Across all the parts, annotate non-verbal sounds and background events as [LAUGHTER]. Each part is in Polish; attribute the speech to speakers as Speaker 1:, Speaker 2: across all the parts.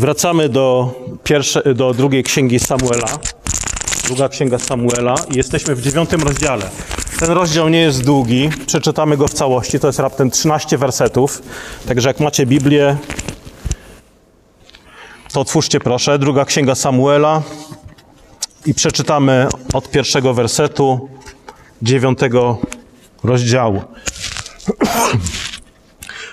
Speaker 1: Wracamy do, pierwsze, do drugiej księgi Samuela. Druga księga Samuela i jesteśmy w dziewiątym rozdziale. Ten rozdział nie jest długi, przeczytamy go w całości, to jest raptem 13 wersetów. Także jak macie Biblię, to otwórzcie proszę. Druga księga Samuela i przeczytamy od pierwszego wersetu dziewiątego rozdziału. [CLEARS THROAT]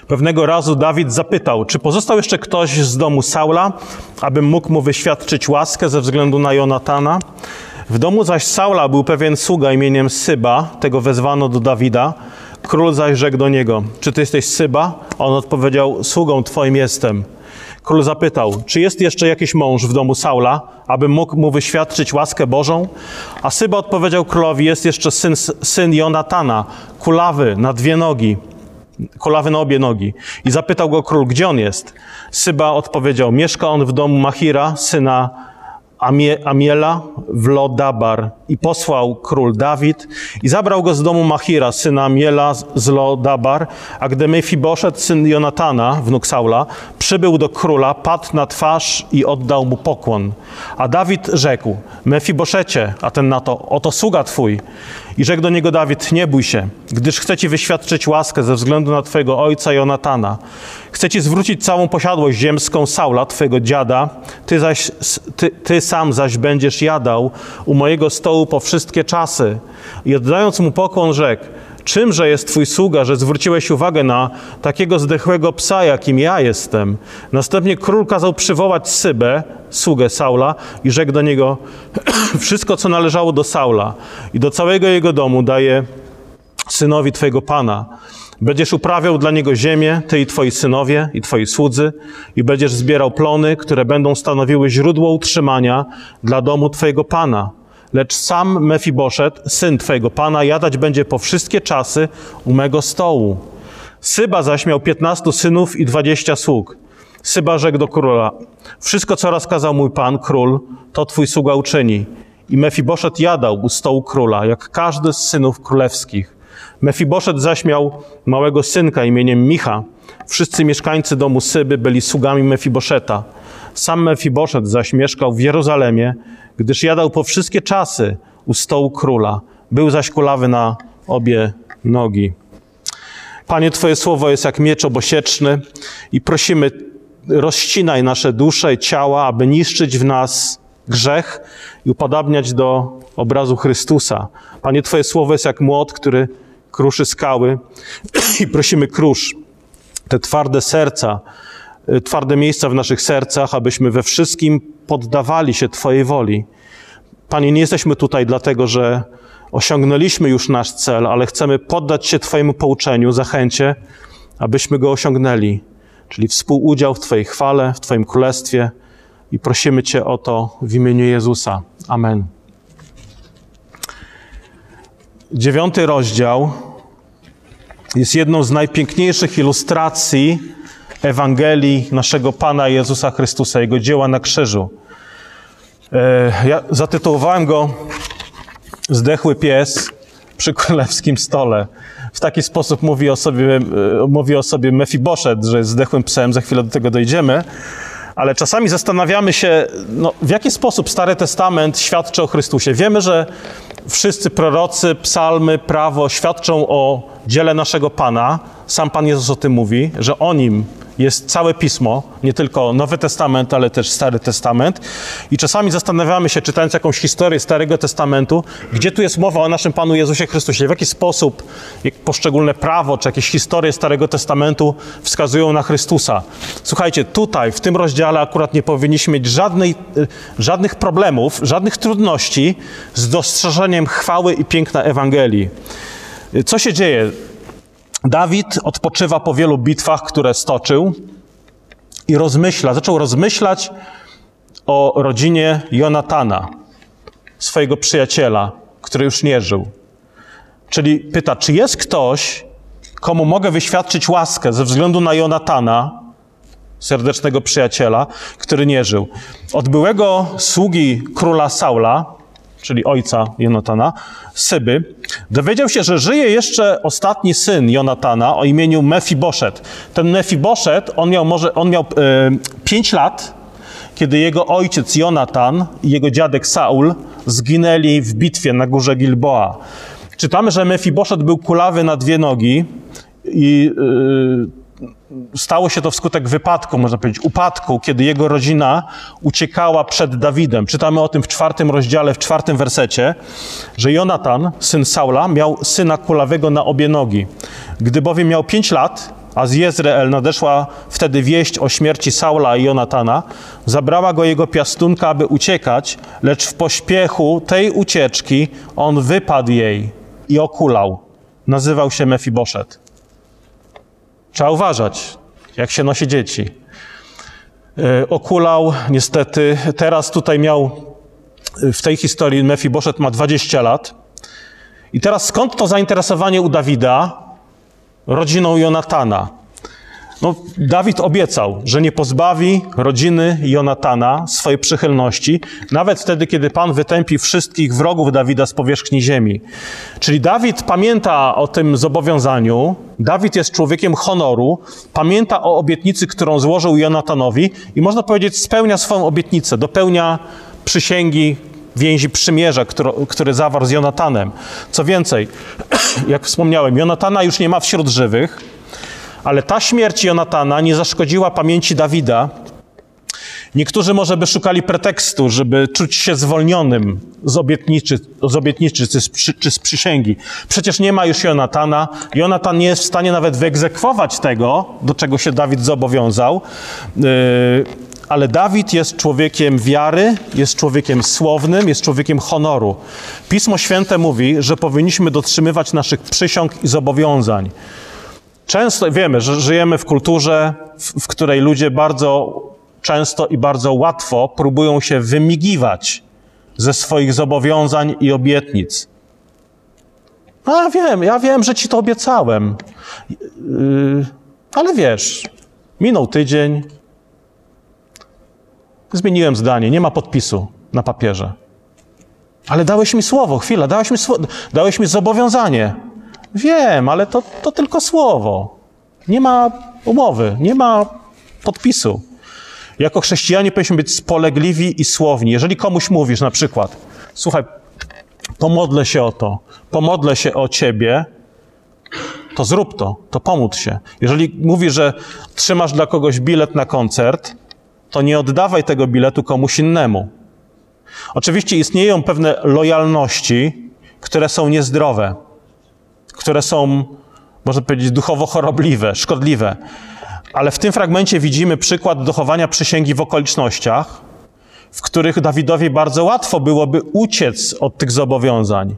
Speaker 1: Pewnego razu Dawid zapytał, czy pozostał jeszcze ktoś z domu Saula, abym mógł mu wyświadczyć łaskę ze względu na Jonatana? W domu zaś Saula był pewien sługa imieniem Syba, tego wezwano do Dawida. Król zaś rzekł do niego, czy ty jesteś Syba? A on odpowiedział, sługą twoim jestem. Król zapytał, czy jest jeszcze jakiś mąż w domu Saula, aby mógł mu wyświadczyć łaskę Bożą? A Syba odpowiedział królowi, jest jeszcze syn, syn Jonatana, kulawy na dwie nogi kulawy na obie nogi. I zapytał go król, gdzie on jest? Syba odpowiedział, mieszka on w domu Machira, syna Amie, Amiela w Lodabar. I posłał król Dawid i zabrał go z domu Machira, syna Amiela z Lodabar. A gdy Mefiboszet, syn Jonatana, wnuk Saula, przybył do króla, padł na twarz i oddał mu pokłon. A Dawid rzekł, Mefiboszecie, a ten na to, oto sługa twój. I rzekł do niego Dawid, nie bój się, gdyż chcę ci wyświadczyć łaskę ze względu na twojego ojca Jonatana. Chcę ci zwrócić całą posiadłość ziemską Saula, twojego dziada. Ty, zaś, ty, ty sam zaś będziesz jadał u mojego stołu po wszystkie czasy. I oddając mu pokłon rzekł, Czymże jest Twój sługa, że zwróciłeś uwagę na takiego zdechłego psa, jakim ja jestem? Następnie król kazał przywołać Sybę, sługę Saula, i rzekł do niego: [CLEARS THROAT] Wszystko, co należało do Saula i do całego jego domu, daje synowi Twojego pana. Będziesz uprawiał dla niego ziemię, ty i twoi synowie i twoi słudzy, i będziesz zbierał plony, które będą stanowiły źródło utrzymania dla domu twojego pana. Lecz sam Mefiboszet, syn twojego pana, jadać będzie po wszystkie czasy u mego stołu. Syba zaś miał piętnastu synów i dwadzieścia sług. Syba rzekł do króla, wszystko, co rozkazał mój pan, król, to twój sługa uczyni. I Mefiboszet jadał u stołu króla, jak każdy z synów królewskich. Mefiboszet zaś miał małego synka imieniem Micha. Wszyscy mieszkańcy domu Syby byli sługami Mefiboszeta. Sam Mefiboszet zaś mieszkał w Jerozolimie, gdyż jadał po wszystkie czasy u stołu króla. Był zaś kulawy na obie nogi. Panie, Twoje słowo jest jak miecz obosieczny i prosimy, rozcinaj nasze dusze i ciała, aby niszczyć w nas grzech i upodabniać do obrazu Chrystusa. Panie, Twoje słowo jest jak młot, który kruszy skały [CLEARS THROAT] i prosimy krusz te twarde serca, twarde miejsca w naszych sercach, abyśmy we wszystkim poddawali się Twojej woli. Panie, nie jesteśmy tutaj dlatego, że osiągnęliśmy już nasz cel, ale chcemy poddać się Twojemu pouczeniu, zachęcie, abyśmy go osiągnęli, czyli współudział w Twojej chwale, w Twoim królestwie i prosimy Cię o to w imieniu Jezusa. Amen. Dziewiąty rozdział jest jedną z najpiękniejszych ilustracji Ewangelii naszego Pana Jezusa Chrystusa, Jego dzieła na krzyżu. E, ja zatytułowałem go Zdechły pies przy królewskim stole. W taki sposób mówi o sobie, e, mówi o sobie Mefiboszet, że jest zdechłym psem, za chwilę do tego dojdziemy. Ale czasami zastanawiamy się, no, w jaki sposób Stary Testament świadczy o Chrystusie. Wiemy, że wszyscy prorocy, psalmy, prawo świadczą o dziele naszego Pana. Sam Pan Jezus o tym mówi, że o Nim jest całe Pismo, nie tylko Nowy Testament, ale też Stary Testament. I czasami zastanawiamy się, czytając jakąś historię Starego Testamentu, gdzie tu jest mowa o naszym Panu Jezusie Chrystusie, w jaki sposób poszczególne prawo czy jakieś historie Starego Testamentu wskazują na Chrystusa. Słuchajcie, tutaj, w tym rozdziale akurat nie powinniśmy mieć żadnej, y, żadnych problemów, żadnych trudności z dostrzeżeniem chwały i piękna Ewangelii. Co się dzieje? Dawid odpoczywa po wielu bitwach, które stoczył i rozmyśla, zaczął rozmyślać o rodzinie Jonatana, swojego przyjaciela, który już nie żył. Czyli pyta, czy jest ktoś, komu mogę wyświadczyć łaskę ze względu na Jonatana, serdecznego przyjaciela, który nie żył. Od byłego sługi króla Saula, czyli ojca Jonatana, Syby, dowiedział się, że żyje jeszcze ostatni syn Jonatana o imieniu Mefiboszet. Ten Mefiboszet, on miał, może, on miał e, pięć lat, kiedy jego ojciec Jonatan i jego dziadek Saul zginęli w bitwie na górze Gilboa. Czytamy, że Mefiboszet był kulawy na dwie nogi i yy, stało się to wskutek wypadku, można powiedzieć, upadku, kiedy jego rodzina uciekała przed Dawidem. Czytamy o tym w czwartym rozdziale, w czwartym wersecie, że Jonatan, syn Saula, miał syna kulawego na obie nogi. Gdy bowiem miał pięć lat, a z Jezreel nadeszła wtedy wieść o śmierci Saula i Jonatana, zabrała go jego piastunka, aby uciekać, lecz w pośpiechu tej ucieczki on wypadł jej i okulał. Nazywał się Mefiboszet. Trzeba uważać, jak się nosi dzieci. E, okulał, niestety, teraz tutaj miał, e, w tej historii Mefiboszet ma 20 lat. I teraz skąd to zainteresowanie u Dawida rodziną Jonatana? No, Dawid obiecał, że nie pozbawi rodziny Jonatana swojej przychylności, nawet wtedy, kiedy Pan wytępi wszystkich wrogów Dawida z powierzchni ziemi. Czyli Dawid pamięta o tym zobowiązaniu, Dawid jest człowiekiem honoru, pamięta o obietnicy, którą złożył Jonatanowi i można powiedzieć, spełnia swoją obietnicę, dopełnia przysięgi, więzi przymierza, który, który zawarł z Jonatanem. Co więcej, [CLEARS THROAT] jak wspomniałem, Jonatana już nie ma wśród żywych, ale ta śmierć Jonatana nie zaszkodziła pamięci Dawida. Niektórzy może by szukali pretekstu, żeby czuć się zwolnionym z obietnicy, z obietnicy czy, z, czy z przysięgi. Przecież nie ma już Jonatana. Jonatan nie jest w stanie nawet wyegzekwować tego, do czego się Dawid zobowiązał. Yy, ale Dawid jest człowiekiem wiary, jest człowiekiem słownym, jest człowiekiem honoru. Pismo Święte mówi, że powinniśmy dotrzymywać naszych przysiąg i zobowiązań. Często wiemy, że żyjemy w kulturze, w, w której ludzie bardzo często i bardzo łatwo próbują się wymigiwać ze swoich zobowiązań i obietnic. No, ja wiem, ja wiem, że ci to obiecałem. Yy, ale wiesz, minął tydzień, zmieniłem zdanie, nie ma podpisu na papierze. Ale dałeś mi słowo, chwila, dałeś mi, słowo, dałeś mi zobowiązanie. Wiem, ale to, to tylko słowo. Nie ma umowy, nie ma podpisu. Jako chrześcijanie powinniśmy być spolegliwi i słowni. Jeżeli komuś mówisz na przykład, słuchaj, pomodlę się o to, pomodlę się o ciebie, to zrób to, to pomódl się. Jeżeli mówisz, że trzymasz dla kogoś bilet na koncert, to nie oddawaj tego biletu komuś innemu. Oczywiście istnieją pewne lojalności, które są niezdrowe które są, można powiedzieć, duchowo chorobliwe, szkodliwe. Ale w tym fragmencie widzimy przykład dochowania przysięgi w okolicznościach, w których Dawidowi bardzo łatwo byłoby uciec od tych zobowiązań.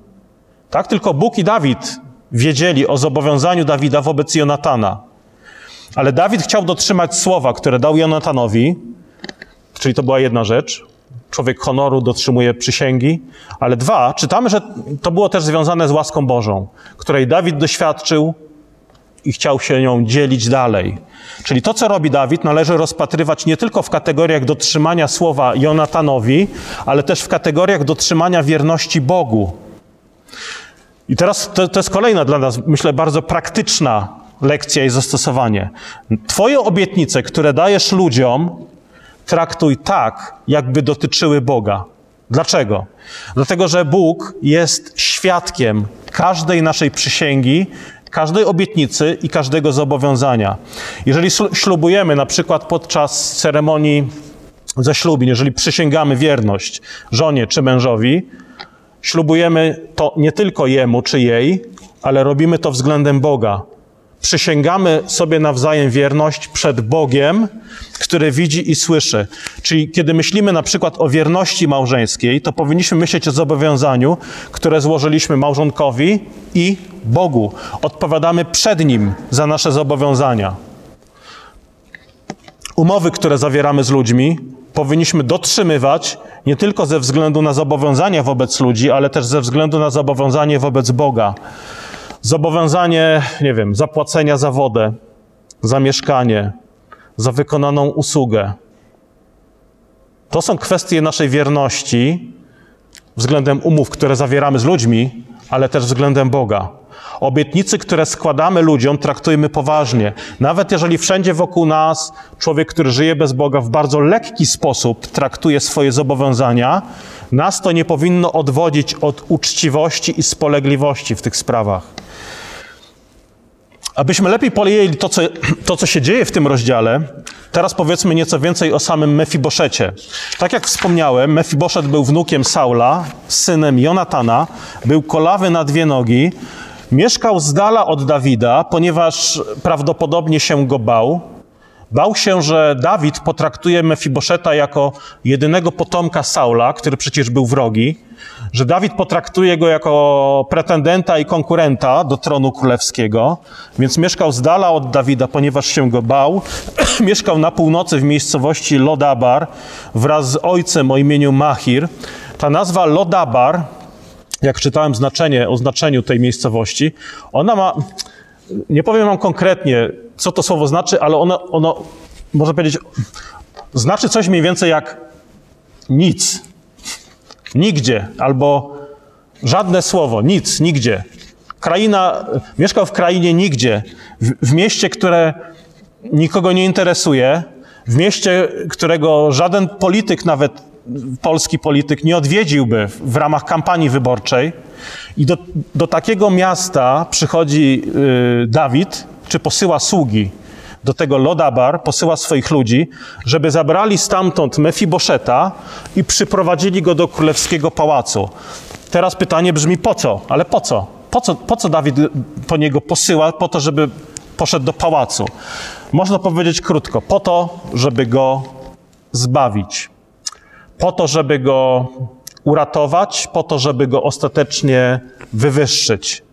Speaker 1: Tak, tylko Bóg i Dawid wiedzieli o zobowiązaniu Dawida wobec Jonatana. Ale Dawid chciał dotrzymać słowa, które dał Jonatanowi, czyli to była jedna rzecz człowiek honoru dotrzymuje przysięgi, ale dwa, czytamy, że to było też związane z łaską Bożą, której Dawid doświadczył i chciał się nią dzielić dalej. Czyli to, co robi Dawid, należy rozpatrywać nie tylko w kategoriach dotrzymania słowa Jonatanowi, ale też w kategoriach dotrzymania wierności Bogu. I teraz to, to jest kolejna dla nas, myślę, bardzo praktyczna lekcja i zastosowanie. Twoje obietnice, które dajesz ludziom, traktuj tak, jakby dotyczyły Boga. Dlaczego? Dlatego, że Bóg jest świadkiem każdej naszej przysięgi, każdej obietnicy i każdego zobowiązania. Jeżeli ślubujemy, na przykład podczas ceremonii ze ślubin, jeżeli przysięgamy wierność żonie czy mężowi, ślubujemy to nie tylko jemu czy jej, ale robimy to względem Boga przysięgamy sobie nawzajem wierność przed Bogiem, który widzi i słyszy. Czyli kiedy myślimy na przykład o wierności małżeńskiej, to powinniśmy myśleć o zobowiązaniu, które złożyliśmy małżonkowi i Bogu. Odpowiadamy przed Nim za nasze zobowiązania. Umowy, które zawieramy z ludźmi, powinniśmy dotrzymywać nie tylko ze względu na zobowiązania wobec ludzi, ale też ze względu na zobowiązanie wobec Boga. Zobowiązanie, nie wiem, zapłacenia za wodę, za mieszkanie, za wykonaną usługę. To są kwestie naszej wierności względem umów, które zawieramy z ludźmi, ale też względem Boga. Obietnicy, które składamy ludziom, traktujmy poważnie. Nawet jeżeli wszędzie wokół nas człowiek, który żyje bez Boga, w bardzo lekki sposób traktuje swoje zobowiązania, nas to nie powinno odwodzić od uczciwości i spolegliwości w tych sprawach. Abyśmy lepiej pojęli to co, to, co się dzieje w tym rozdziale, teraz powiedzmy nieco więcej o samym Mefiboszecie. Tak jak wspomniałem, Mefiboszet był wnukiem Saula, synem Jonatana, był kolawy na dwie nogi, mieszkał z dala od Dawida, ponieważ prawdopodobnie się go bał. Bał się, że Dawid potraktuje Mefiboszeta jako jedynego potomka Saula, który przecież był wrogi, że Dawid potraktuje go jako pretendenta i konkurenta do tronu królewskiego, więc mieszkał z dala od Dawida, ponieważ się go bał. [CLEARS THROAT] mieszkał na północy w miejscowości Lodabar wraz z ojcem o imieniu Mahir. Ta nazwa Lodabar, jak czytałem znaczenie, o znaczeniu tej miejscowości, ona ma, nie powiem wam konkretnie, co to słowo znaczy, ale ono, ono można powiedzieć, znaczy coś mniej więcej jak nic. Nigdzie, albo żadne słowo, nic, nigdzie. Kraina, mieszkał w krainie nigdzie, w, w mieście, które nikogo nie interesuje, w mieście, którego żaden polityk, nawet polski polityk, nie odwiedziłby w ramach kampanii wyborczej. I do, do takiego miasta przychodzi y, Dawid, czy posyła sługi do tego Lodabar, posyła swoich ludzi, żeby zabrali stamtąd Mefiboszeta i przyprowadzili go do królewskiego pałacu. Teraz pytanie brzmi po co? Ale po co? Po co, po co Dawid po niego posyła? Po to, żeby poszedł do pałacu. Można powiedzieć krótko, po to, żeby go zbawić. Po to, żeby go uratować, po to, żeby go ostatecznie wywyższyć.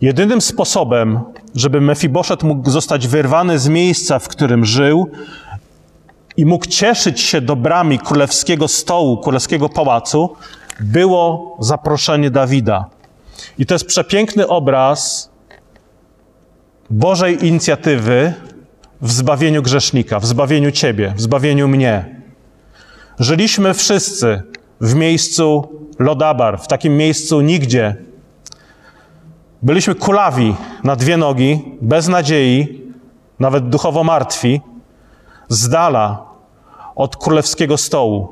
Speaker 1: Jedynym sposobem, żeby Mefiboszet mógł zostać wyrwany z miejsca, w którym żył i mógł cieszyć się dobrami królewskiego stołu, królewskiego pałacu, było zaproszenie Dawida. I to jest przepiękny obraz Bożej inicjatywy w zbawieniu grzesznika, w zbawieniu Ciebie, w zbawieniu mnie. Żyliśmy wszyscy w miejscu Lodabar, w takim miejscu nigdzie, Byliśmy kulawi na dwie nogi, bez nadziei, nawet duchowo martwi, z dala od królewskiego stołu.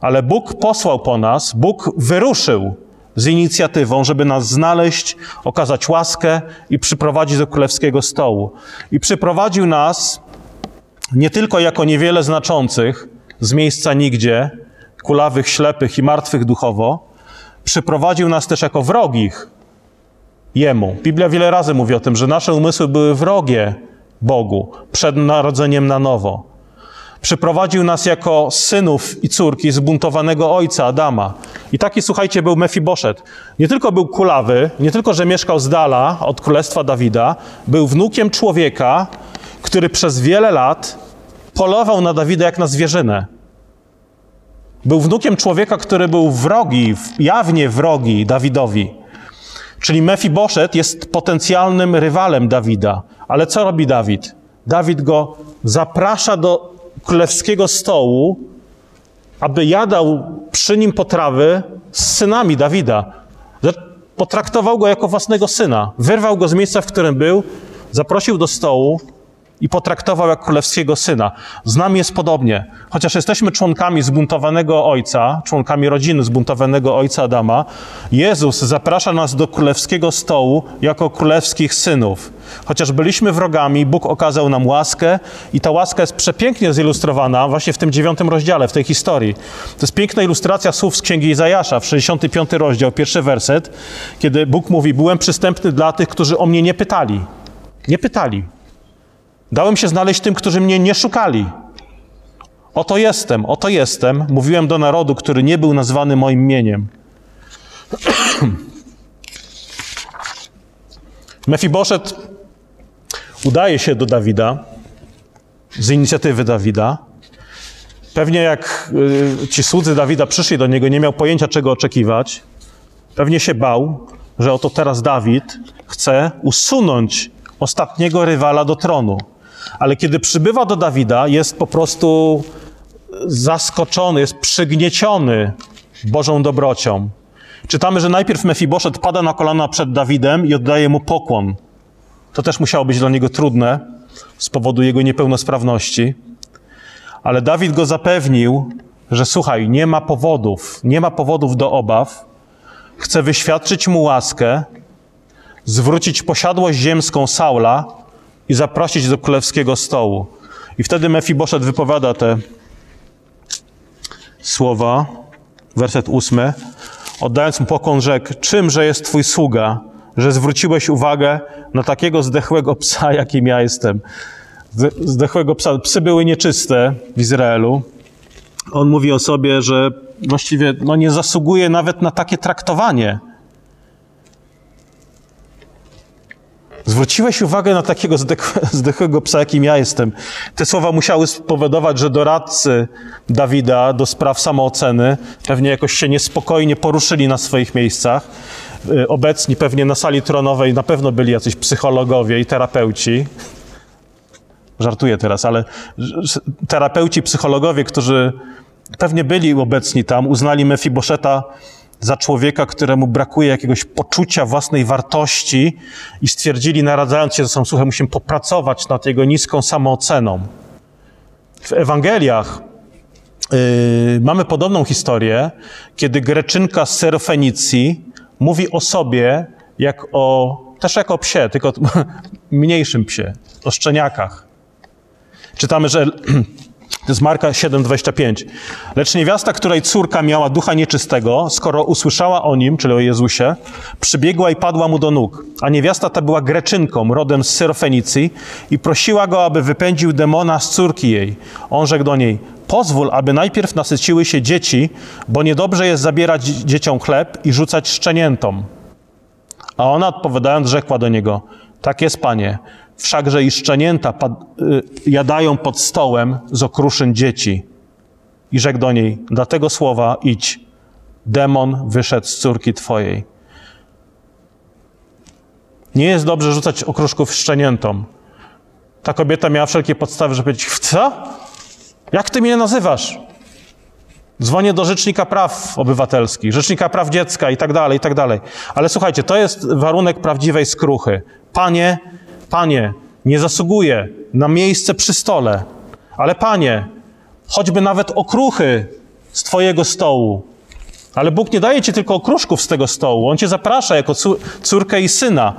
Speaker 1: Ale Bóg posłał po nas, Bóg wyruszył z inicjatywą, żeby nas znaleźć, okazać łaskę i przyprowadzić do królewskiego stołu. I przyprowadził nas nie tylko jako niewiele znaczących z miejsca nigdzie, kulawych, ślepych i martwych duchowo, przyprowadził nas też jako wrogich, Jemu. Biblia wiele razy mówi o tym, że nasze umysły były wrogie Bogu przed narodzeniem na nowo. Przyprowadził nas jako synów i córki zbuntowanego ojca Adama. I taki, słuchajcie, był Mefiboszet. Nie tylko był kulawy, nie tylko, że mieszkał z dala od królestwa Dawida, był wnukiem człowieka, który przez wiele lat polował na Dawida jak na zwierzynę. Był wnukiem człowieka, który był wrogi, jawnie wrogi Dawidowi. Czyli Mefiboszet jest potencjalnym rywalem Dawida. Ale co robi Dawid? Dawid go zaprasza do królewskiego stołu, aby jadał przy nim potrawy z synami Dawida. Potraktował go jako własnego syna. Wyrwał go z miejsca, w którym był, zaprosił do stołu i potraktował jak królewskiego syna. Z nami jest podobnie. Chociaż jesteśmy członkami zbuntowanego ojca, członkami rodziny zbuntowanego ojca Adama, Jezus zaprasza nas do królewskiego stołu jako królewskich synów. Chociaż byliśmy wrogami, Bóg okazał nam łaskę i ta łaska jest przepięknie zilustrowana właśnie w tym dziewiątym rozdziale, w tej historii. To jest piękna ilustracja słów z Księgi Izajasza, w 65 rozdział, pierwszy werset, kiedy Bóg mówi, byłem przystępny dla tych, którzy o mnie nie pytali. Nie pytali. Dałem się znaleźć tym, którzy mnie nie szukali. Oto jestem, oto jestem, mówiłem do narodu, który nie był nazwany moim imieniem. [CLEARS THROAT] Mefiboszet udaje się do Dawida z inicjatywy Dawida. Pewnie jak y, ci słudzy Dawida przyszli do niego, nie miał pojęcia, czego oczekiwać. Pewnie się bał, że oto teraz Dawid chce usunąć ostatniego rywala do tronu ale kiedy przybywa do Dawida, jest po prostu zaskoczony, jest przygnieciony Bożą dobrocią. Czytamy, że najpierw Mefiboszet pada na kolana przed Dawidem i oddaje mu pokłon. To też musiało być dla niego trudne z powodu jego niepełnosprawności. Ale Dawid go zapewnił, że słuchaj, nie ma powodów, nie ma powodów do obaw. Chce wyświadczyć mu łaskę, zwrócić posiadłość ziemską Saula i zaprosić do królewskiego stołu. I wtedy Mefiboszet wypowiada te słowa, werset ósmy, oddając mu pokłon rzekł, czymże jest twój sługa, że zwróciłeś uwagę na takiego zdechłego psa, [LAUGHS] jakim ja jestem. Zdechłego psa. Psy były nieczyste w Izraelu. On mówi o sobie, że właściwie no, nie zasługuje nawet na takie traktowanie. Zwróciłeś uwagę na takiego [LAUGHS] zdechłego psa, jakim ja jestem. Te słowa musiały spowodować, że doradcy Dawida do spraw samooceny pewnie jakoś się niespokojnie poruszyli na swoich miejscach. Y, obecni pewnie na sali tronowej na pewno byli jacyś psychologowie i terapeuci. Żartuję teraz, ale terapeuci, psychologowie, którzy pewnie byli obecni tam, uznali Mefiboszeta za człowieka, któremu brakuje jakiegoś poczucia własnej wartości i stwierdzili, naradzając się ze sobą, słuchaj, musimy popracować nad jego niską samooceną. W Ewangeliach yy, mamy podobną historię, kiedy Greczynka z Serofenicji mówi o sobie jak o, też jak o psie, tylko [LAUGHS] mniejszym psie, o szczeniakach. Czytamy, że [CLEARS THROAT] To jest Marka 7,25. Lecz niewiasta, której córka miała ducha nieczystego, skoro usłyszała o nim, czyli o Jezusie, przybiegła i padła mu do nóg. A niewiasta ta była Greczynką, rodem z Syrofenicji i prosiła go, aby wypędził demona z córki jej. On rzekł do niej, pozwól, aby najpierw nasyciły się dzieci, bo niedobrze jest zabierać dzieciom chleb i rzucać szczeniętom. A ona odpowiadając rzekła do niego, tak jest, panie, Wszakże i szczenięta y, jadają pod stołem z okruszyn dzieci. I rzekł do niej, dla tego słowa idź, demon wyszedł z córki twojej. Nie jest dobrze rzucać okruszków szczeniętom. Ta kobieta miała wszelkie podstawy, żeby powiedzieć, co? Jak ty mnie nazywasz? Dzwonię do Rzecznika Praw Obywatelskich, Rzecznika Praw Dziecka i tak dalej, i tak dalej. Ale słuchajcie, to jest warunek prawdziwej skruchy. Panie, Panie, nie zasługuję na miejsce przy stole, ale Panie, choćby nawet okruchy z Twojego stołu. Ale Bóg nie daje Ci tylko okruszków z tego stołu. On Cię zaprasza jako córkę i syna.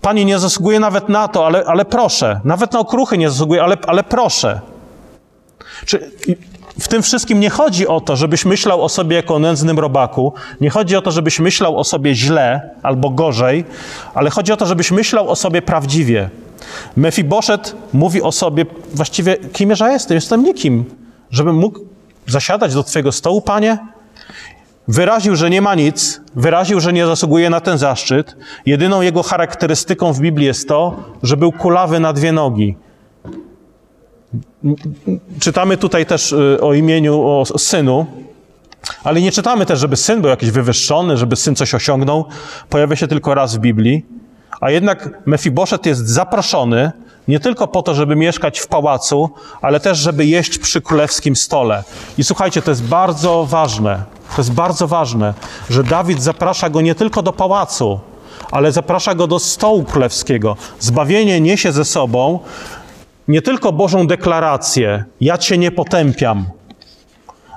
Speaker 1: Panie, nie zasługuję nawet na to, ale, ale proszę. Nawet na okruchy nie zasługuję, ale, ale proszę. Czy, w tym wszystkim nie chodzi o to, żebyś myślał o sobie jako o nędznym robaku, nie chodzi o to, żebyś myślał o sobie źle albo gorzej, ale chodzi o to, żebyś myślał o sobie prawdziwie. Mefiboszet mówi o sobie właściwie, kim ja jestem? Jestem nikim. Żebym mógł zasiadać do Twojego stołu, Panie? Wyraził, że nie ma nic, wyraził, że nie zasługuje na ten zaszczyt. Jedyną jego charakterystyką w Biblii jest to, że był kulawy na dwie nogi. Czytamy tutaj też y, o imieniu, o synu, ale nie czytamy też, żeby syn był jakiś wywyższony, żeby syn coś osiągnął. Pojawia się tylko raz w Biblii. A jednak Mefiboszet jest zaproszony nie tylko po to, żeby mieszkać w pałacu, ale też, żeby jeść przy królewskim stole. I słuchajcie, to jest bardzo ważne, to jest bardzo ważne, że Dawid zaprasza go nie tylko do pałacu, ale zaprasza go do stołu królewskiego. Zbawienie niesie ze sobą nie tylko Bożą deklarację: Ja cię nie potępiam.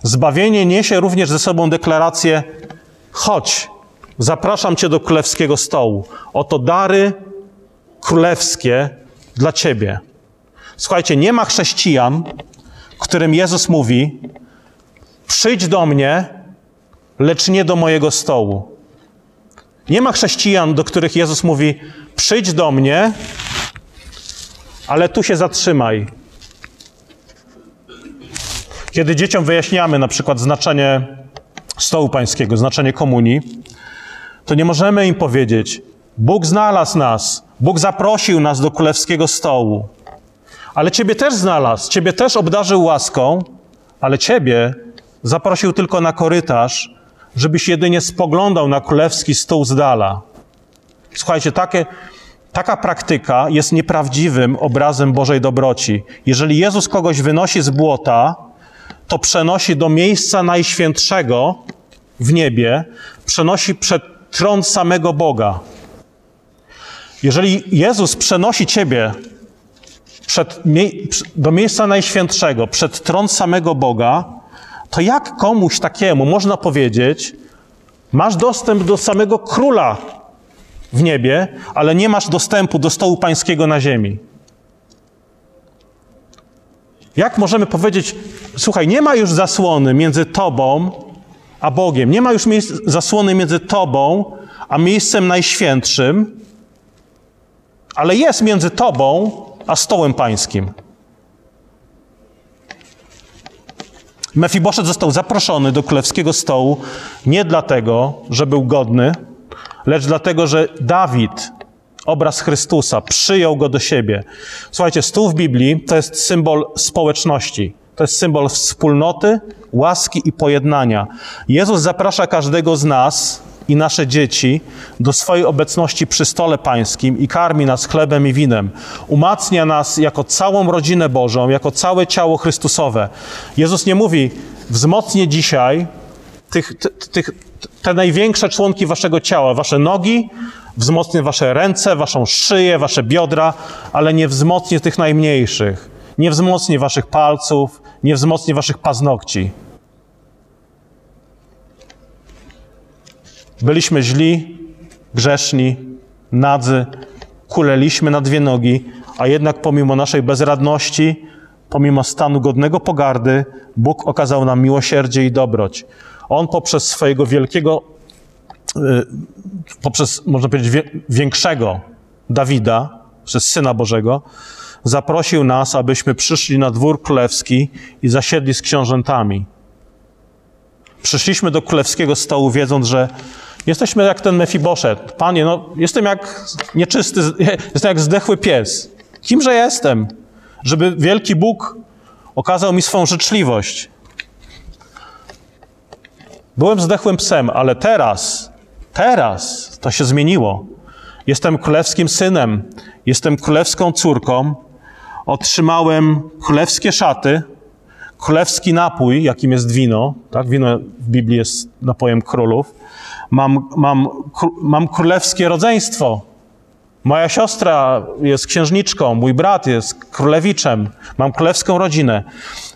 Speaker 1: Zbawienie niesie również ze sobą deklarację: Chodź, zapraszam cię do królewskiego stołu. Oto dary królewskie dla ciebie. Słuchajcie, nie ma chrześcijan, którym Jezus mówi: Przyjdź do mnie, lecz nie do mojego stołu. Nie ma chrześcijan, do których Jezus mówi: Przyjdź do mnie, ale tu się zatrzymaj. Kiedy dzieciom wyjaśniamy na przykład znaczenie stołu pańskiego, znaczenie komunii, to nie możemy im powiedzieć: Bóg znalazł nas, Bóg zaprosił nas do królewskiego stołu. Ale Ciebie też znalazł, Ciebie też obdarzył łaską, ale Ciebie zaprosił tylko na korytarz, żebyś jedynie spoglądał na królewski stół z dala. Słuchajcie, takie, Taka praktyka jest nieprawdziwym obrazem Bożej dobroci. Jeżeli Jezus kogoś wynosi z błota, to przenosi do miejsca najświętszego w niebie, przenosi przed tron samego Boga. Jeżeli Jezus przenosi ciebie przed, do miejsca najświętszego, przed tron samego Boga, to jak komuś takiemu można powiedzieć, masz dostęp do samego króla w niebie, ale nie masz dostępu do stołu pańskiego na ziemi? Jak możemy powiedzieć, słuchaj, nie ma już zasłony między tobą a Bogiem, nie ma już zasłony między tobą a miejscem najświętszym, ale jest między tobą a stołem pańskim. Mefiboszet został zaproszony do królewskiego stołu nie dlatego, że był godny, lecz dlatego, że Dawid, obraz Chrystusa, przyjął go do siebie. Słuchajcie, stół w Biblii to jest symbol społeczności. To jest symbol wspólnoty, łaski i pojednania. Jezus zaprasza każdego z nas i nasze dzieci do swojej obecności przy stole pańskim i karmi nas chlebem i winem. Umacnia nas jako całą rodzinę Bożą, jako całe ciało Chrystusowe. Jezus nie mówi, wzmocnię dzisiaj tych, tych, te największe członki waszego ciała, wasze nogi, wzmocnię wasze ręce, waszą szyję, wasze biodra, ale nie wzmocnię tych najmniejszych. Nie wzmocnię waszych palców, nie wzmocnię waszych paznokci. Byliśmy źli, grzeszni, nadzy, kuleliśmy na dwie nogi, a jednak pomimo naszej bezradności, pomimo stanu godnego pogardy, Bóg okazał nam miłosierdzie i dobroć. On poprzez swojego wielkiego, y, poprzez, można powiedzieć, większego Dawida, przez Syna Bożego, zaprosił nas, abyśmy przyszli na dwór królewski i zasiedli z książętami. Przyszliśmy do królewskiego stołu, wiedząc, że Jesteśmy jak ten Mefiboszet. Panie, no jestem jak nieczysty, [LAUGHS] jestem jak zdechły pies. Kimże jestem? Żeby wielki Bóg okazał mi swą życzliwość. Byłem zdechłym psem, ale teraz, teraz to się zmieniło. Jestem królewskim synem, jestem królewską córką. Otrzymałem królewskie szaty, królewski napój, jakim jest wino. Tak? Wino w Biblii jest napojem królów mam, mam, mam królewskie rodzeństwo. Moja siostra jest księżniczką, mój brat jest królewiczem, mam królewską rodzinę.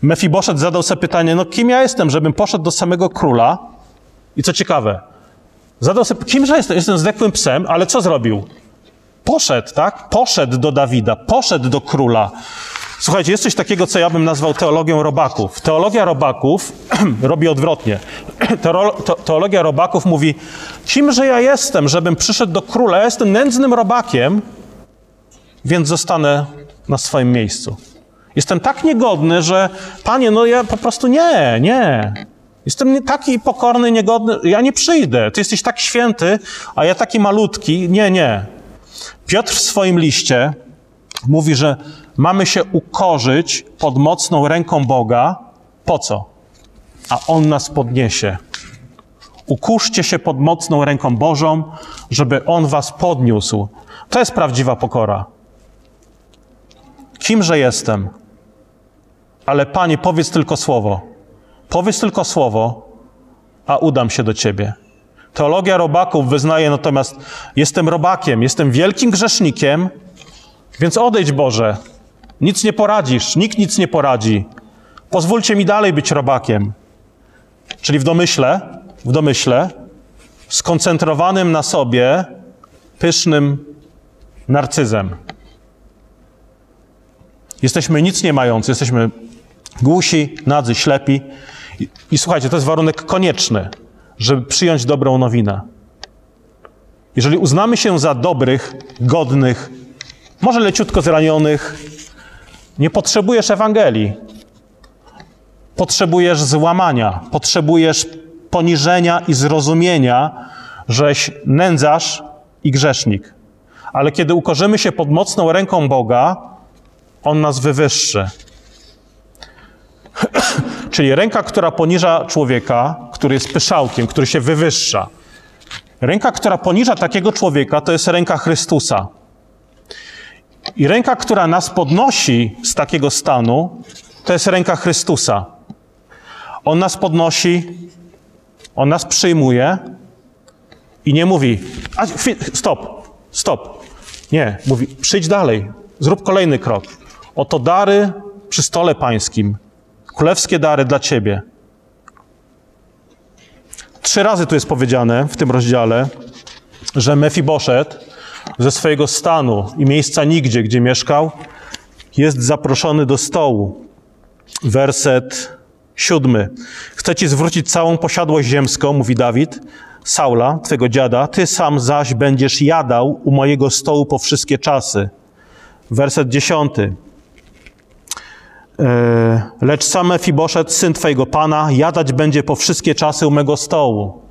Speaker 1: Mefiboszet zadał sobie pytanie, no kim ja jestem, żebym poszedł do samego króla? I co ciekawe, zadał sobie, kimże jestem? Jestem zdechłym psem, ale co zrobił? Poszedł, tak? Poszedł do Dawida, poszedł do króla. Słuchajcie, jest coś takiego, co ja bym nazwał teologią robaków. Teologia robaków [CLEARS THROAT] robi odwrotnie. [CLEARS THROAT] Teologia robaków mówi, kimże ja jestem, żebym przyszedł do króla, ja jestem nędznym robakiem, więc zostanę na swoim miejscu. Jestem tak niegodny, że panie, no ja po prostu nie, nie. Jestem taki pokorny, niegodny, ja nie przyjdę. Ty jesteś tak święty, a ja taki malutki. Nie, nie. Piotr w swoim liście mówi, że mamy się ukorzyć pod mocną ręką Boga. Po co? A On nas podniesie. Ukuszcie się pod mocną ręką Bożą, żeby On was podniósł. To jest prawdziwa pokora. Kimże jestem? Ale Panie, powiedz tylko słowo. Powiedz tylko słowo, a udam się do Ciebie. Teologia robaków wyznaje natomiast, jestem robakiem, jestem wielkim grzesznikiem, więc odejdź Boże, nic nie poradzisz, nikt nic nie poradzi. Pozwólcie mi dalej być robakiem. Czyli w domyśle, w domyśle, skoncentrowanym na sobie, pysznym narcyzem. Jesteśmy nic nie mający, jesteśmy głusi, nadzy, ślepi. I, I, słuchajcie, to jest warunek konieczny, żeby przyjąć dobrą nowinę. Jeżeli uznamy się za dobrych, godnych, może leciutko zranionych, nie potrzebujesz Ewangelii. Potrzebujesz złamania, potrzebujesz poniżenia i zrozumienia, żeś nędzarz i grzesznik. Ale kiedy ukorzymy się pod mocną ręką Boga, On nas wywyższy. [COUGHS] Czyli ręka, która poniża człowieka, który jest pyszałkiem, który się wywyższa. Ręka, która poniża takiego człowieka, to jest ręka Chrystusa. I ręka, która nas podnosi z takiego stanu, to jest ręka Chrystusa. On nas podnosi, on nas przyjmuje, I nie mówi, a, stop, stop. Nie, mówi, przyjdź dalej, zrób kolejny krok. Oto dary przy stole pańskim, królewskie dary dla ciebie. Trzy razy tu jest powiedziane w tym rozdziale, że Mefiboszet ze swojego stanu i miejsca nigdzie, gdzie mieszkał, jest zaproszony do stołu. Werset siódmy. Chcę ci zwrócić całą posiadłość ziemską, mówi Dawid, Saula, twego dziada, ty sam zaś będziesz jadał u mojego stołu po wszystkie czasy. Werset dziesiąty. E, lecz sam Mefiboszet, syn twojego pana, jadać będzie po wszystkie czasy u mego stołu.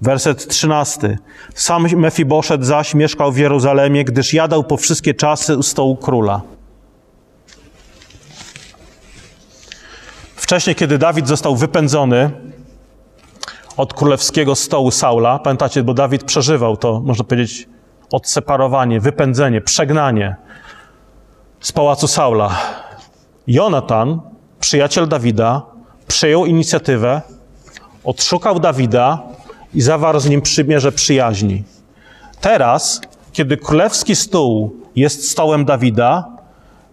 Speaker 1: Werset trzynasty. Sam Mefiboszet zaś mieszkał w Jeruzalemie, gdyż jadał po wszystkie czasy u stołu króla. Wcześniej, kiedy Dawid został wypędzony od królewskiego stołu Saula, pamiętacie, bo Dawid przeżywał to, można powiedzieć, odseparowanie, wypędzenie, przegnanie z pałacu Saula. Jonatan, przyjaciel Dawida, przejął inicjatywę, odszukał Dawida i zawarł z nim przymierze przyjaźni. Teraz, kiedy królewski stół jest stołem Dawida,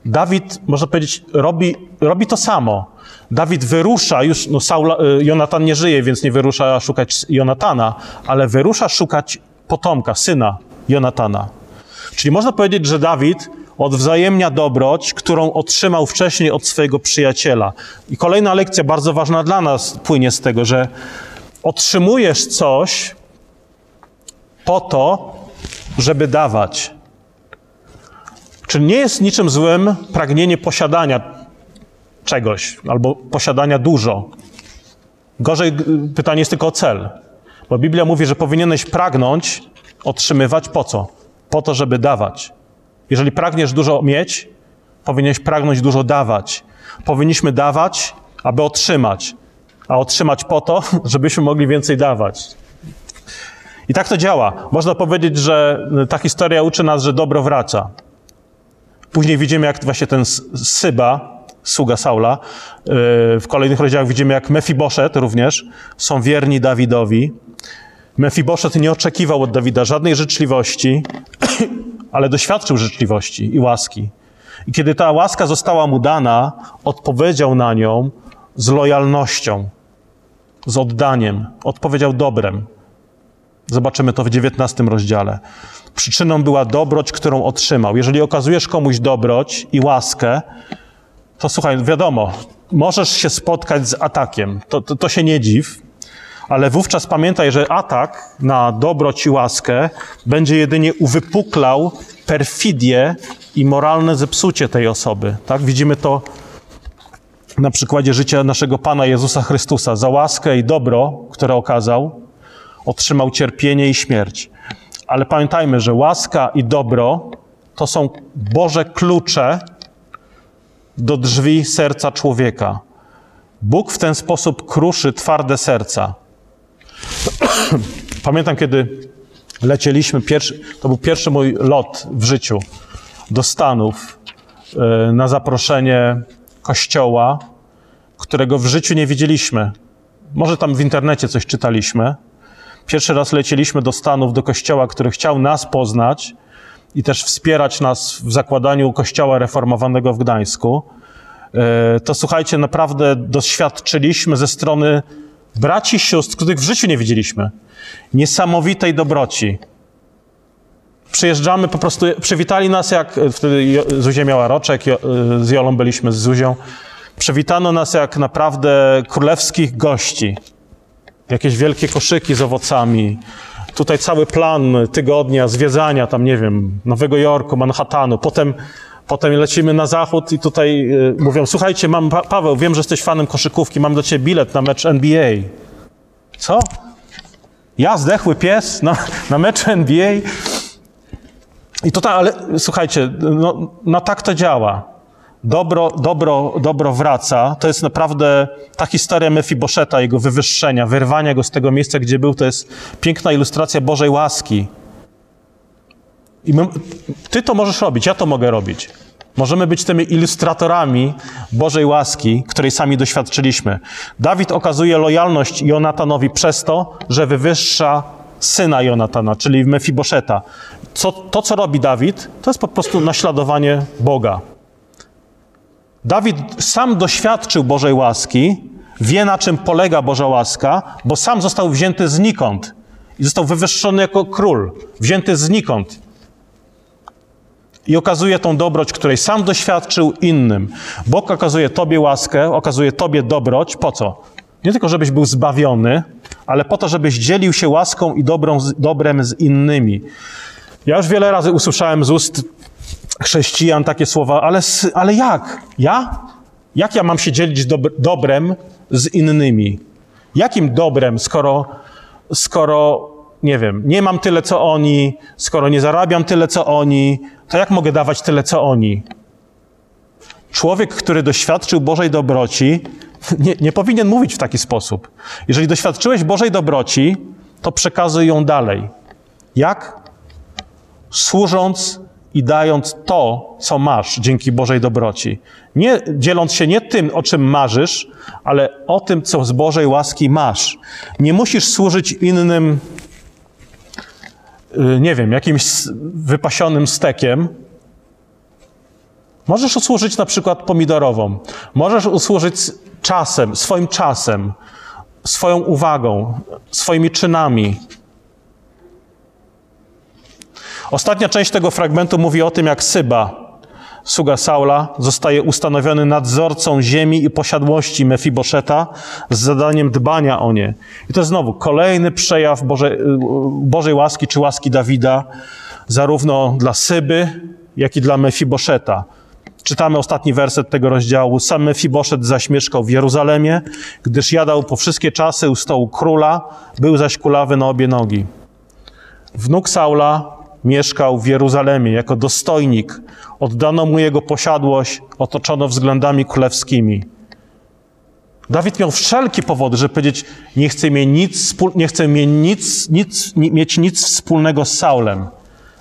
Speaker 1: Dawid, można powiedzieć, robi, robi to samo. Dawid wyrusza, już no y, Jonatan nie żyje, więc nie wyrusza szukać Jonatana, ale wyrusza szukać potomka, syna Jonatana. Czyli można powiedzieć, że Dawid odwzajemnia dobroć, którą otrzymał wcześniej od swojego przyjaciela. I kolejna lekcja, bardzo ważna dla nas, płynie z tego, że otrzymujesz coś po to, żeby dawać. Czyli nie jest niczym złym pragnienie posiadania czegoś albo posiadania dużo. Gorzej pytanie jest tylko o cel. Bo Biblia mówi, że powinieneś pragnąć otrzymywać po co? Po to, żeby dawać. Jeżeli pragniesz dużo mieć, powinieneś pragnąć dużo dawać. Powinniśmy dawać, aby otrzymać, a otrzymać po to, [LAUGHS] żebyśmy mogli więcej dawać. I tak to działa. Można powiedzieć, że ta historia uczy nas, że dobro wraca. Później widzimy, jak właśnie ten Syba, sługa Saula, yy, w kolejnych rozdziałach widzimy, jak Mefiboszet również są wierni Dawidowi. Mefiboszet nie oczekiwał od Dawida żadnej życzliwości, ale doświadczył życzliwości i łaski. I kiedy ta łaska została mu dana, odpowiedział na nią z lojalnością, z oddaniem, odpowiedział dobrem. Zobaczymy to w dziewiętnastym rozdziale. Przyczyną była dobroć, którą otrzymał. Jeżeli okazujesz komuś dobroć i łaskę, to słuchaj, wiadomo, możesz się spotkać z atakiem. To, to, to się nie dziw, ale wówczas pamiętaj, że atak na dobroć i łaskę będzie jedynie uwypuklał perfidię i moralne zepsucie tej osoby. Tak? Widzimy to na przykładzie życia naszego Pana Jezusa Chrystusa. Za łaskę i dobro, które okazał, otrzymał cierpienie i śmierć. Ale pamiętajmy, że łaska i dobro to są Boże klucze do drzwi serca człowieka. Bóg w ten sposób kruszy twarde serca. [COUGHS] Pamiętam, kiedy lecieliśmy, pierwszy, to był pierwszy mój lot w życiu do Stanów e, na zaproszenie kościoła, którego w życiu nie widzieliśmy. Może tam w internecie coś czytaliśmy. Pierwszy raz lecieliśmy do Stanów, do kościoła, który chciał nas poznać i też wspierać nas w zakładaniu kościoła reformowanego w Gdańsku. E, to słuchajcie, naprawdę doświadczyliśmy ze strony braci sióstr, których w życiu nie widzieliśmy, niesamowitej dobroci. Przyjeżdżamy, po prostu przywitali nas, jak wtedy Zuzia miała roczek, z Jolą byliśmy z Zuzią. Przywitano nas jak naprawdę królewskich gości. Jakieś wielkie koszyki z owocami. Tutaj cały plan tygodnia, zwiedzania tam, nie wiem, Nowego Jorku, Manhattanu. Potem Potem lecimy na zachód i tutaj y, mówią, słuchajcie, mam, pa Paweł, wiem, że jesteś fanem koszykówki, mam do ciebie bilet na mecz NBA. Co? Ja, zdechły pies na, na mecz NBA? I tutaj, ale słuchajcie, no, no tak to działa. Dobro, dobro, dobro wraca. To jest naprawdę ta historia Mefiboszeta, jego wywyższenia, wyrwania go z tego miejsca, gdzie był, to jest piękna ilustracja Bożej łaski. I my, ty to możesz robić, ja to mogę robić. Możemy być tymi ilustratorami Bożej łaski, której sami doświadczyliśmy. Dawid okazuje lojalność Jonatanowi przez to, że wywyższa syna Jonatana, czyli Mefiboszeta. Co, to, co robi Dawid, to jest po prostu naśladowanie Boga. Dawid sam doświadczył Bożej łaski, wie na czym polega Boża łaska, bo sam został wzięty znikąd i został wywyższony jako król, wzięty znikąd. I okazuje tą dobroć, której sam doświadczył innym. Bóg okazuje Tobie łaskę, okazuje Tobie dobroć. Po co? Nie tylko, żebyś był zbawiony, ale po to, żebyś dzielił się łaską i dobrą, dobrem z innymi. Ja już wiele razy usłyszałem z ust chrześcijan takie słowa, ale, ale jak? Ja? Jak ja mam się dzielić dob dobrem z innymi? Jakim dobrem, skoro, skoro, nie wiem, nie mam tyle co oni, skoro nie zarabiam tyle co oni, to jak mogę dawać tyle co oni? Człowiek, który doświadczył Bożej dobroci, [LAUGHS] nie, nie powinien mówić w taki sposób. Jeżeli doświadczyłeś Bożej dobroci, to przekazuj ją dalej. Jak? Służąc i dając to, co masz dzięki Bożej dobroci. Nie dzieląc się nie tym, o czym marzysz, ale o tym, co z Bożej łaski masz. Nie musisz służyć innym, nie wiem, jakimś wypasionym stekiem. Możesz usłużyć na przykład pomidorową. Możesz usłużyć czasem, swoim czasem, swoją uwagą, swoimi czynami. Ostatnia część tego fragmentu mówi o tym, jak Syba, sługa Saula, zostaje ustanowiony nadzorcą ziemi i posiadłości Mefiboszeta z zadaniem dbania o nie. I to znowu kolejny przejaw Boże, Bożej łaski czy łaski Dawida, zarówno dla Syby, jak i dla Mefiboszeta. Czytamy ostatni werset tego rozdziału. Sam Mefiboszet zaś mieszkał w Jeruzalemie, gdyż jadał po wszystkie czasy u stołu króla, był zaś kulawy na obie nogi. Wnuk Saula mieszkał w Jeruzalemie jako dostojnik. Oddano mu jego posiadłość, otoczono względami królewskimi. Dawid miał wszelkie powody, żeby powiedzieć, nie chcę mieć nic, nie chcę mieć nic, nic, mieć nic wspólnego z Saulem,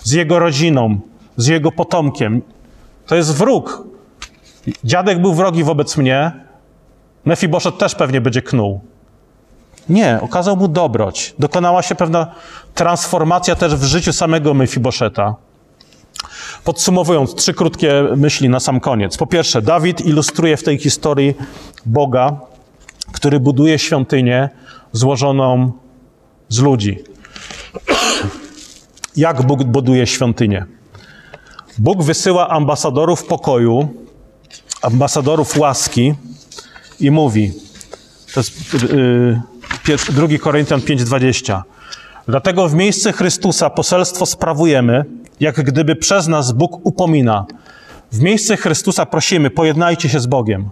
Speaker 1: z jego rodziną, z jego potomkiem. To jest wróg. Dziadek był wrogi wobec mnie, Mefiboszet też pewnie będzie knuł. Nie, okazał mu dobroć. Dokonała się pewna transformacja też w życiu samego Mefiboszeta. Podsumowując, trzy krótkie myśli na sam koniec. Po pierwsze, Dawid ilustruje w tej historii Boga, który buduje świątynię złożoną z ludzi. Jak Bóg buduje świątynię? Bóg wysyła ambasadorów pokoju, ambasadorów łaski i mówi, to jest yy, 2 Koryntian 5:20. Dlatego w miejsce Chrystusa poselstwo sprawujemy, jak gdyby przez nas Bóg upomina. W miejsce Chrystusa prosimy, pojednajcie się z Bogiem.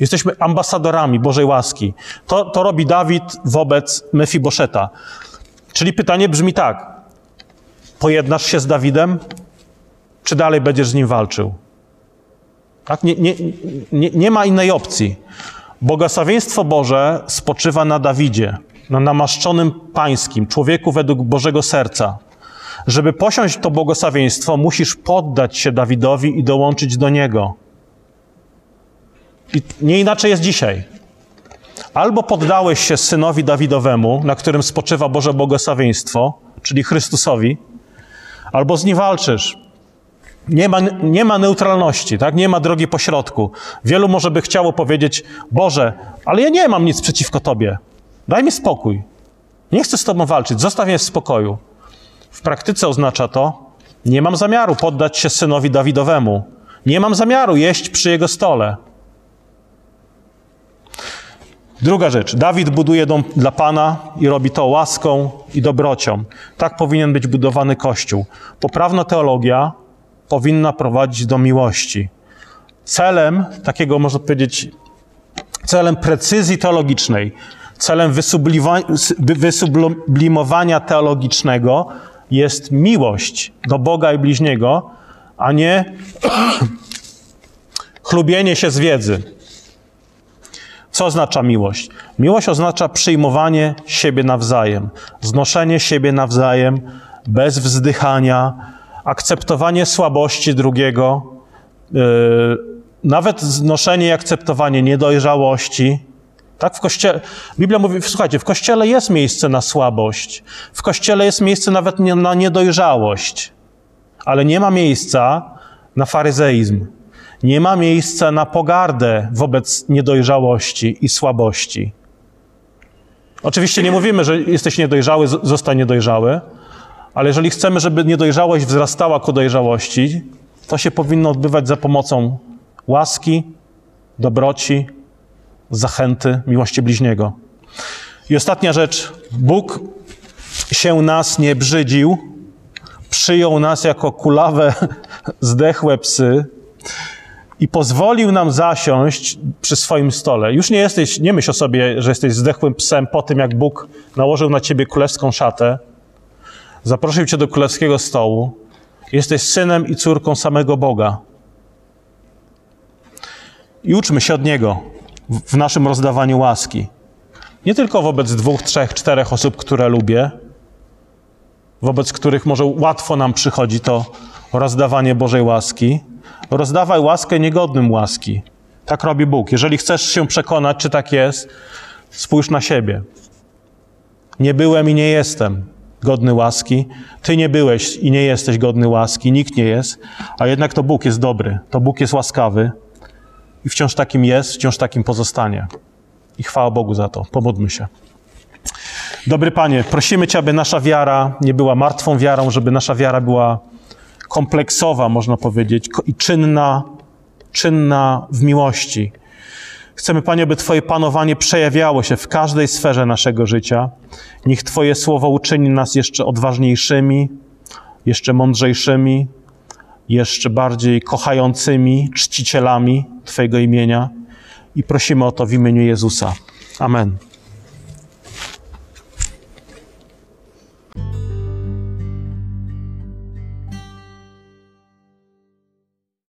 Speaker 1: Jesteśmy ambasadorami Bożej łaski. To, to robi Dawid wobec Mefiboszeta. Czyli pytanie brzmi tak. Pojednasz się z Dawidem, czy dalej będziesz z nim walczył? Tak? Nie, nie, nie, nie ma innej opcji. Błogosławieństwo Boże spoczywa na Dawidzie, na namaszczonym pańskim, człowieku według Bożego serca. Żeby posiąść to błogosławieństwo, musisz poddać się Dawidowi i dołączyć do niego. I nie inaczej jest dzisiaj. Albo poddałeś się synowi Dawidowemu, na którym spoczywa Boże błogosławieństwo, czyli Chrystusowi, albo z nim walczysz. Nie ma, nie ma neutralności, tak? nie ma drogi pośrodku. Wielu może by chciało powiedzieć: Boże, ale ja nie mam nic przeciwko Tobie. Daj mi spokój. Nie chcę z Tobą walczyć, zostaw mnie w spokoju. W praktyce oznacza to: nie mam zamiaru poddać się synowi Dawidowemu. Nie mam zamiaru jeść przy jego stole. Druga rzecz. Dawid buduje dom dla Pana i robi to łaską i dobrocią. Tak powinien być budowany Kościół. Poprawna teologia powinna prowadzić do miłości. Celem takiego, można powiedzieć, celem precyzji teologicznej, celem wysublimowania teologicznego jest miłość do Boga i bliźniego, a nie [CLEARS THROAT] chlubienie się z wiedzy. Co oznacza miłość? Miłość oznacza przyjmowanie siebie nawzajem, znoszenie siebie nawzajem bez wzdychania, akceptowanie słabości drugiego, yy, nawet znoszenie i akceptowanie niedojrzałości, Tak? W kościele, Biblia mówi, słuchajcie, w kościele jest miejsce na słabość, w kościele jest miejsce nawet na niedojrzałość, ale nie ma miejsca na faryzeizm. Nie ma miejsca na pogardę wobec niedojrzałości i słabości. Oczywiście nie mówimy, że jesteś niedojrzały, zostań niedojrzały, ale jeżeli chcemy, żeby niedojrzałość wzrastała ku dojrzałości, to się powinno odbywać za pomocą łaski, dobroci, zachęty, miłości bliźniego. I ostatnia rzecz. Bóg się nas nie brzydził, przyjął nas jako kulawe, [LAUGHS] zdechłe psy i pozwolił nam zasiąść przy swoim stole. Już nie jesteś, nie myśl o sobie, że jesteś zdechłym psem po tym, jak Bóg nałożył na ciebie królewską szatę, zaprosił cię do królewskiego stołu. Jesteś synem i córką samego Boga. I uczmy się od Niego w naszym rozdawaniu łaski. Nie tylko wobec dwóch, trzech, czterech osób, które lubię, wobec których może łatwo nam przychodzi to rozdawanie Bożej łaski. Rozdawaj łaskę niegodnym łaski. Tak robi Bóg. Jeżeli chcesz się przekonać, czy tak jest, spójrz na siebie. Nie byłem i nie jestem godny łaski. Ty nie byłeś i nie jesteś godny łaski. Nikt nie jest. A jednak to Bóg jest dobry. To Bóg jest łaskawy. I wciąż takim jest, wciąż takim pozostanie. I chwała Bogu za to. Pomódlmy się. Dobry Panie, prosimy Cię, aby nasza wiara nie była martwą wiarą, żeby nasza wiara była kompleksowa, można powiedzieć, i czynna, czynna w miłości. Chcemy, Panie, by Twoje panowanie przejawiało się w każdej sferze naszego życia. Niech Twoje słowo uczyni nas jeszcze odważniejszymi, jeszcze mądrzejszymi, jeszcze bardziej kochającymi czcicielami Twojego imienia. I prosimy o to w imieniu Jezusa. Amen.